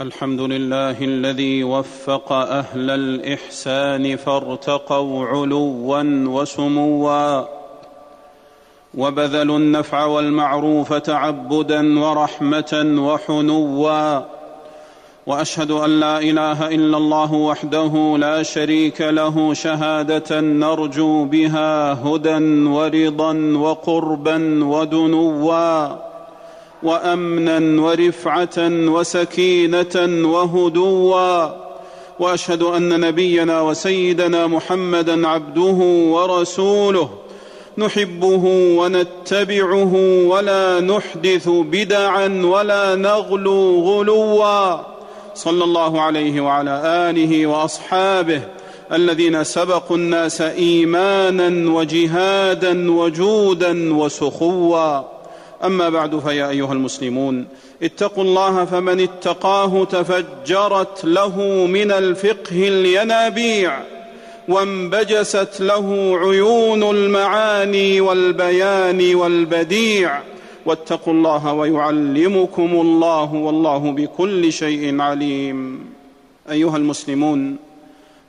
الحمد لله الذي وفق أهل الإحسان فارتقوا علوا وسموا وبذلوا النفع والمعروف تعبدا ورحمة وحنوا وأشهد أن لا إله إلا الله وحده لا شريك له شهادة نرجو بها هدى ورضا وقربا ودنوا وأمنا ورفعة وسكينة وهدوا. وأشهد أن نبينا وسيدنا محمدا عبده ورسوله. نحبه ونتبعه ولا نحدث بدعا ولا نغلو غلوا. صلى الله عليه وعلى آله وأصحابه الذين سبقوا الناس ايمانا وجهادا وجودا وسخوا. أما بعد فيا أيها المسلمون اتقوا الله فمن اتقاه تفجرت له من الفقه الينابيع وانبجست له عيون المعاني والبيان والبديع. واتقوا الله ويعلمكم الله والله بكل شيء عليم. أيها المسلمون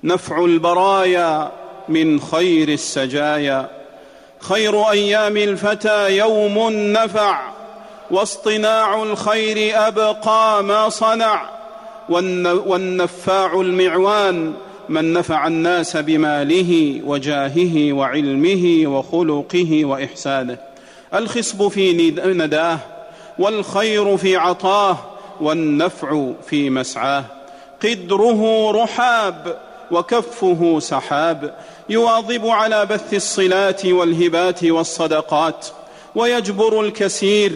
نفع البرايا من خير السجايا. خير أيام الفتى يوم نفع واصطناع الخير أبقى ما صنع. والنفاع المعوان من نفع الناس بماله وجاهه وعلمه وخلقه وإحسانه. الخصب في نداه والخير في عطاه والنفع في مسعاه. قدره رحاب وكفه سحاب. يواظب على بث الصلات والهبات والصدقات ويجبر الكثير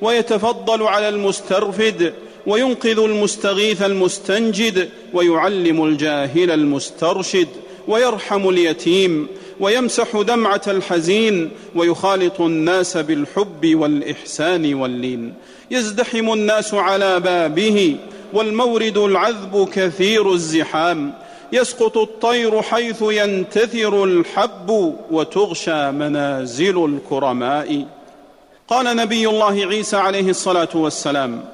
ويتفضل على المسترفد وينقذ المستغيث المستنجد ويعلم الجاهل المسترشد ويرحم اليتيم ويمسح دمعة الحزين ويخالط الناس بالحب والإحسان واللين. يزدحم الناس على بابه والمورد العذب كثير الزحام. يسقط الطير حيث ينتثر الحب وتغشى منازل الكرماء. قال نبي الله عيسى عليه الصلاة والسلام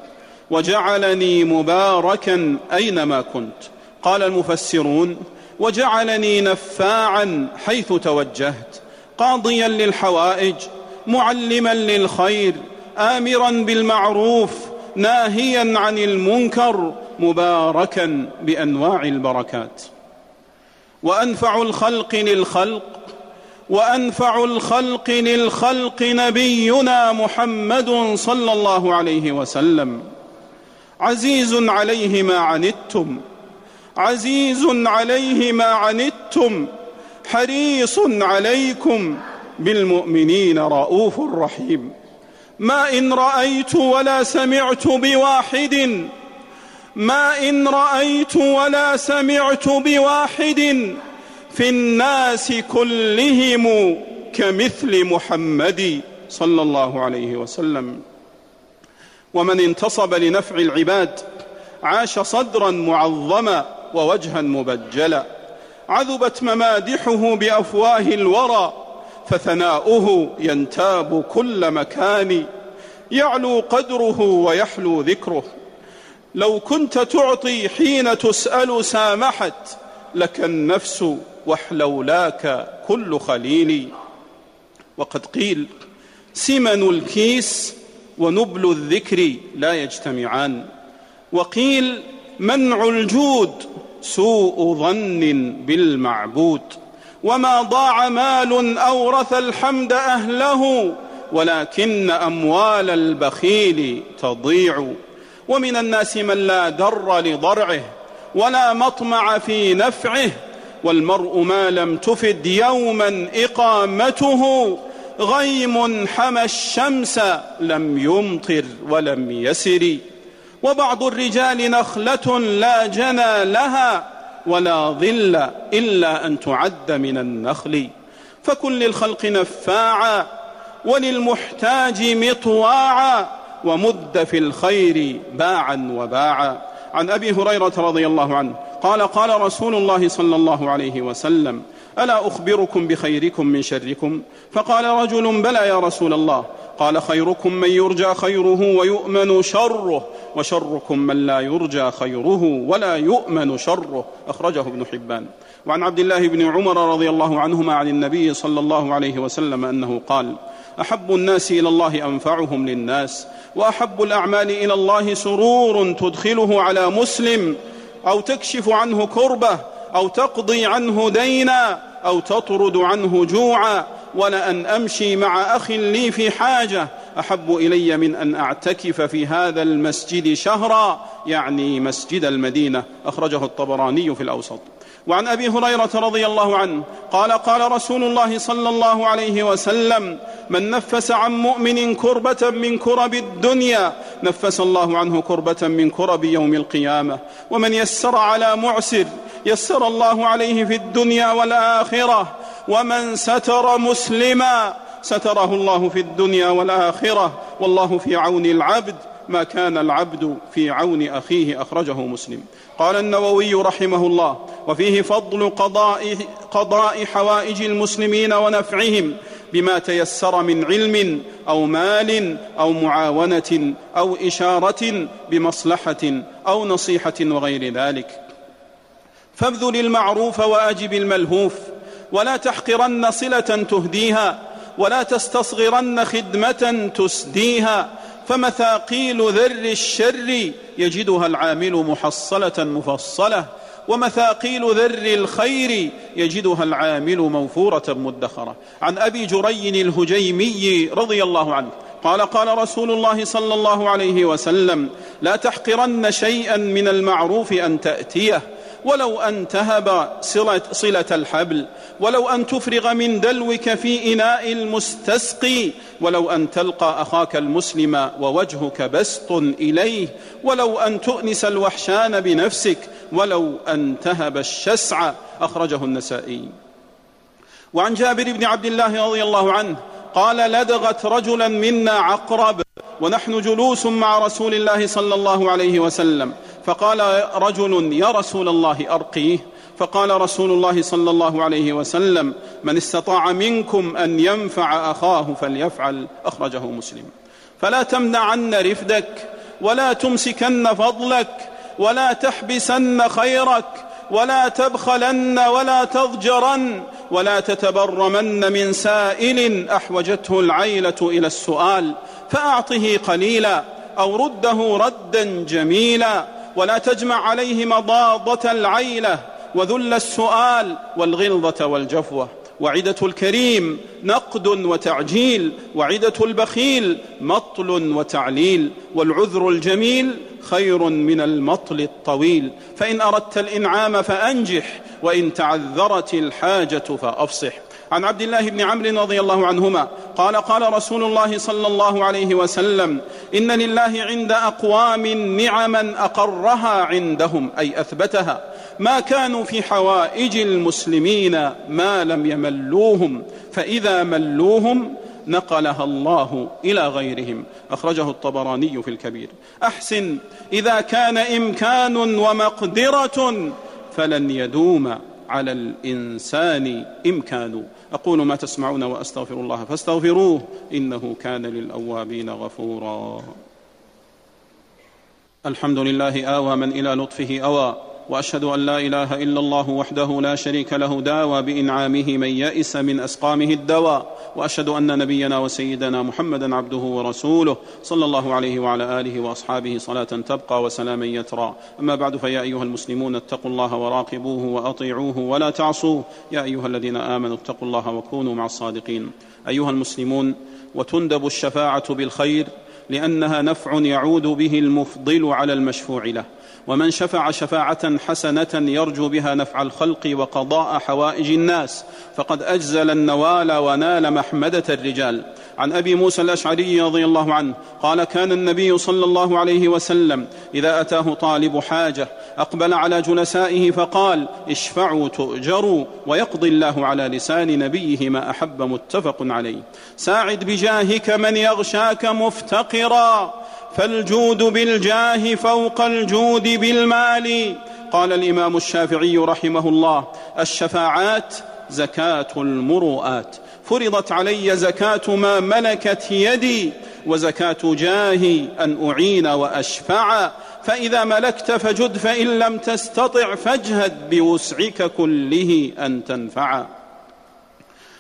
وجعلني مباركا أينما كنت قال المفسرون وجعلني نفاعا حيث توجهت قاضيا للحوائج معلما للخير امرا بالمعروف ناهيا عن المنكر مباركا بأنواع البركات. وأنفع الخلق للخلق وأنفع الخلق للخلق نبينا محمد صلى الله عليه وسلم. عزيز عليه ما عنتم عزيز عليه ما عنتم حريص عليكم بالمؤمنين رؤوف رحيم. ما إن رأيت ولا سمعت بواحد ما إن رأيت ولا سمعت بواحد في الناس كلهم كمثل محمد صلى الله عليه وسلم. ومن انتصب لنفع العباد عاش صدرا معظما ووجها مبجلا. عذبت ممادحه بأفواه الورى فثناؤه ينتاب كل مكان. يعلو قدره ويحلو ذكره. لو كنت تعطي حين تسأل سامحت لك النفس وحلولاك كل خليل. وقد قيل سمن الكيس ونبل الذكر لا يجتمعان. وقيل منع الجود سوء ظن بالمعبود. وما ضاع مال أورث الحمد أهله ولكن أموال البخيل تضيع. ومن الناس من لا در لضرعه ولا مطمع في نفعه والمرء ما لم تفد يوما إقامته غيم حمى الشمس لم يمطر ولم يسر. وبعض الرجال نخلة لا جنى لها ولا ظل إلا أن تعد من النخل. فكن للخلق نفاعا وللمحتاج مطواعا ومد في الخير باعا وباعا. عن أبي هريرة رضي الله عنه قال قال رسول الله صلى الله عليه وسلم ألا أخبركم بخيركم من شركم؟ فقال رجل بلى يا رسول الله. قال خيركم من يرجى خيره ويؤمن شره وشركم من لا يرجى خيره ولا يؤمن شره أخرجه ابن حبان. وعن عبد الله بن عمر رضي الله عنهما عن النبي صلى الله عليه وسلم أنه قال أحب الناس إلى الله أنفعهم للناس وأحب الأعمال إلى الله سرور تدخله على مسلم أو تكشف عنه كربه أو تقضي عنه دينا أو تطرد عنه جوعا. ولان أمشي مع أخ لي في حاجة. أحب إلي من أن أعتكف في هذا المسجد شهرا يعني مسجد المدينة. أخرجه الطبراني في الأوسط. وعن أبي هريرة رضي الله عنه قال قال رسول الله صلى الله عليه وسلم من نفس عن مؤمن كربة من كرب الدنيا نفس الله عنه كربة من كرب يوم القيامة. ومن يسر على معسر يسر الله عليه في الدنيا والآخرة. ومن ستر مسلما ستره الله في الدنيا والآخرة والله في عون العبد ما كان العبد في عون أخيه أخرجه مسلم. قال النووي رحمه الله وفيه فضل قضاء, قضاء حوائج المسلمين ونفعهم بما تيسر من علم أو مال أو معاونة أو إشارة بمصلحة أو نصيحة وغير ذلك. فابذل المعروف وأجب الملهوف. ولا تحقرن صلة تهديها ولا تستصغرن خدمة تسديها. فمثاقيل ذر الشر يجدها العامل محصلة مفصلة ومثاقيل ذر الخير يجدها العامل موفورة مدخرة. عن أبي جري الهجيمي رضي الله عنه قال قال رسول الله صلى الله عليه وسلم لا تحقرن شيئا من المعروف أن تأتيه. ولو أن تهب صلة, صلة الحبل ولو أن تفرغ من دلوك في إناء المستسقي ولو أن تلقى أخاك المسلم ووجهك بسط إليه ولو أن تؤنس الوحشان بنفسك ولو أن تهب الشسع أخرجه النسائي. وعن جابر بن عبد الله رضي الله عنه قال لدغت رجلا منا عقرب ونحن جلوس مع رسول الله صلى الله عليه وسلم فقال رجل يا رسول الله أرقيه. فقال رسول الله صلى الله عليه وسلم من استطاع منكم أن ينفع أخاه فليفعل. أخرجه مسلم. فلا تمنعن رفدك ولا تمسكن فضلك ولا تحبسن خيرك ولا تبخلن ولا تضجرن ولا تتبرمن من سائل أحوجته العيلة إلى السؤال فأعطه قليلا أو رده ردا جميلا. ولا تجمع عليه مضاضة العيلة وذل السؤال والغلظة والجفوة. وعدة الكريم نقد وتعجيل وعدة البخيل مطل وتعليل والعذر الجميل خير من المطل الطويل. فإن أردت الإنعام فأنجح وإن تعذرت الحاجة فأفصح. عن عبد الله بن عمرو رضي الله عنهما قال قال رسول الله صلى الله عليه وسلم إن لله عند أقوام نعما أقرها عندهم أي أثبتها ما كانوا في حوائج المسلمين ما لم يملوهم فإذا ملوهم نقلها الله إلى غيرهم. أخرجه الطبراني في الكبير. أحسن إذا كان إمكان ومقدرة فلن يدوم. على الإنسان إمكان. أقول ما تسمعون وأستغفر الله فاستغفروه إنه كان للأوابين غفورا. الحمد لله آوى من إلى لطفه أوى. وأشهد أن لا إله إلا الله وحده لا شريك له داوى بإنعامه من يئس من أسقامه الدواء. وأشهد أن نبينا وسيدنا محمدا عبده ورسوله صلى الله عليه وعلى آله وأصحابه صلاة تبقى وسلاما يترى. أما بعد فيا أيها المسلمون اتقوا الله وراقبوه وأطيعوه ولا تعصوه. يا أيها الذين آمنوا اتقوا الله وكونوا مع الصادقين. أيها المسلمون وتندب الشفاعة بالخير لأنها نفع يعود به المفضل على المشفوع له. ومن شفع شفاعة حسنة يرجو بها نفع الخلق وقضاء حوائج الناس. فقد أجزل النوال ونال محمدة الرجال. عن أبي موسى الأشعري رضي الله عنه قال كان النبي صلى الله عليه وسلم إذا أتاه طالب حاجة أقبل على جلسائه فقال اشفعوا تؤجروا ويقضي الله على لسان نبيه ما أحب متفق عليه. ساعد بجاهك من يغشاك مفتقرا فالجود بالجاه فوق الجود بالمال. قال الإمام الشافعي رحمه الله الشفاعات زكاة المروءات. فرضت علي زكاة ما ملكت يدي وزكاة جاهي أن أعين وأشفع. فإذا ملكت فجد فإن لم تستطع فاجهد بوسعك كله أن تنفع.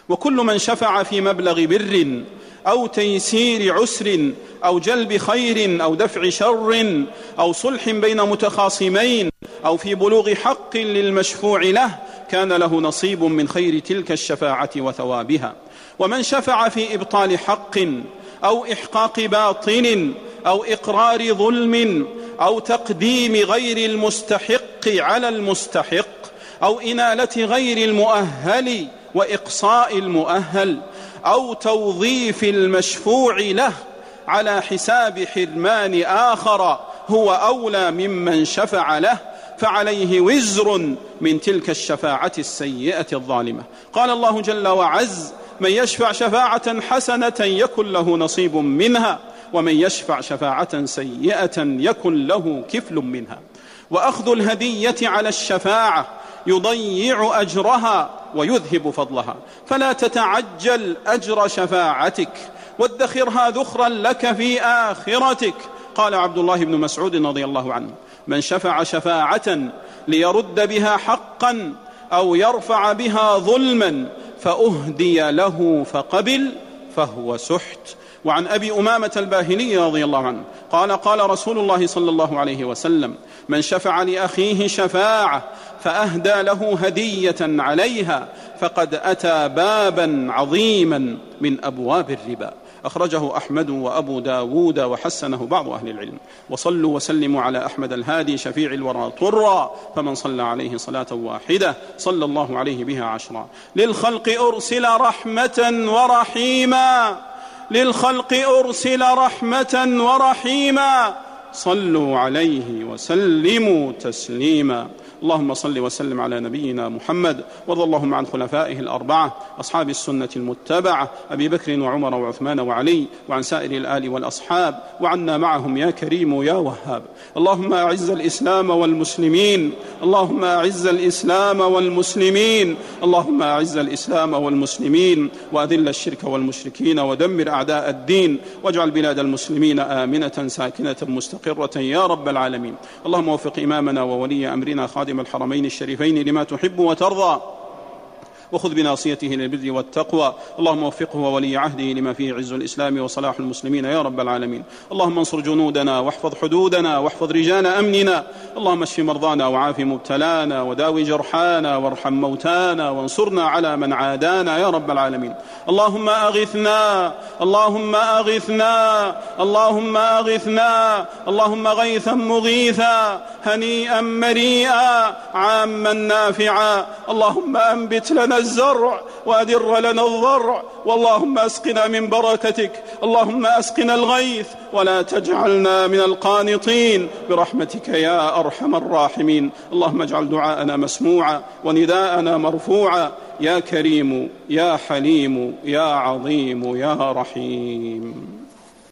وكل من شفع في مبلغ بر أو تيسير عسر أو جلب خير أو دفع شر أو صلح بين متخاصمين أو في بلوغ حق للمشفوع له كان له نصيب من خير تلك الشفاعة وثوابها. ومن شفع في إبطال حق أو إحقاق باطل أو إقرار ظلم أو تقديم غير المستحق على المستحق أو إنالة غير المؤهل وإقصاء المؤهل أو توظيف المشفوع له على حساب حرمان آخر هو أولى ممن شفع له فعليه وزر من تلك الشفاعة السيئة الظالمة. قال الله جل وعز من يشفع شفاعة حسنة يكن له نصيب منها ومن يشفع شفاعة سيئة يكن له كفل منها. وأخذ الهدية على الشفاعة يضيع أجرها ويذهب فضلها. فلا تتعجل أجر شفاعتك وادخرها ذخرا لك في آخرتك قال عبد الله بن مسعود رضي الله عنه من شفع شفاعة ليرد بها حقا أو يرفع بها ظلما فأهدي له فقبل فهو سحت. وعن أبي أمامة الباهلي رضي الله عنه قال قال رسول الله صلى الله عليه وسلم من شفع لأخيه شفاعة فأهدى له هدية عليها فقد أتى بابا عظيما من أبواب الربا. أخرجه أحمد وأبو داود وحسنه بعض أهل العلم. وصلوا وسلموا على أحمد الهادي شفيع الورى طرا فمن صلى عليه صلاة واحدة صلى الله عليه بها عشرا. للخلق أرسل رحمة ورحيما. للخلق أرسل رحمة ورحيما. صلوا عليه وسلموا تسليما. اللهم صل وسلم على نبينا محمد وارض اللهم عن خلفائه الأربعة أصحاب السنة المتبعة أبي بكر وعمر وعثمان وعلي وعن سائر الآل والأصحاب وعنا معهم يا كريم يا وهاب. اللهم أعز الإسلام والمسلمين اللهم أعز الإسلام والمسلمين اللهم أعز الإسلام والمسلمين وأذل الشرك والمشركين ودمر أعداء الدين واجعل بلاد المسلمين آمنة ساكنة مستقرة يا رب العالمين. اللهم وفق إمامنا وولي أمرنا خادم خادم الحرمين الشريفين لما تحب وترضى. وخذ بناصيته للبر والتقوى. اللهم وفقه وولي عهده لما فيه عز الإسلام وصلاح المسلمين يا رب العالمين. اللهم انصر جنودنا واحفظ حدودنا واحفظ رجال أمننا. اللهم اشف مرضانا وعاف مبتلانا وداوي جرحانا وارحم موتانا وانصرنا على من عادانا يا رب العالمين. اللهم أغثنا اللهم أغثنا اللهم أغثنا اللهم غيثا مغيثا هنيئا مريئا عاما نافعا. اللهم أنبت لنا الزرع وأدر لنا الضرع. واللهم أسقنا من بركتك. اللهم أسقنا الغيث. ولا تجعلنا من القانطين. برحمتك يا أرحم الراحمين. اللهم اجعل دعاءنا مسموعا ونداءنا مرفوعا. يا كريم يا حليم يا عظيم يا رحيم.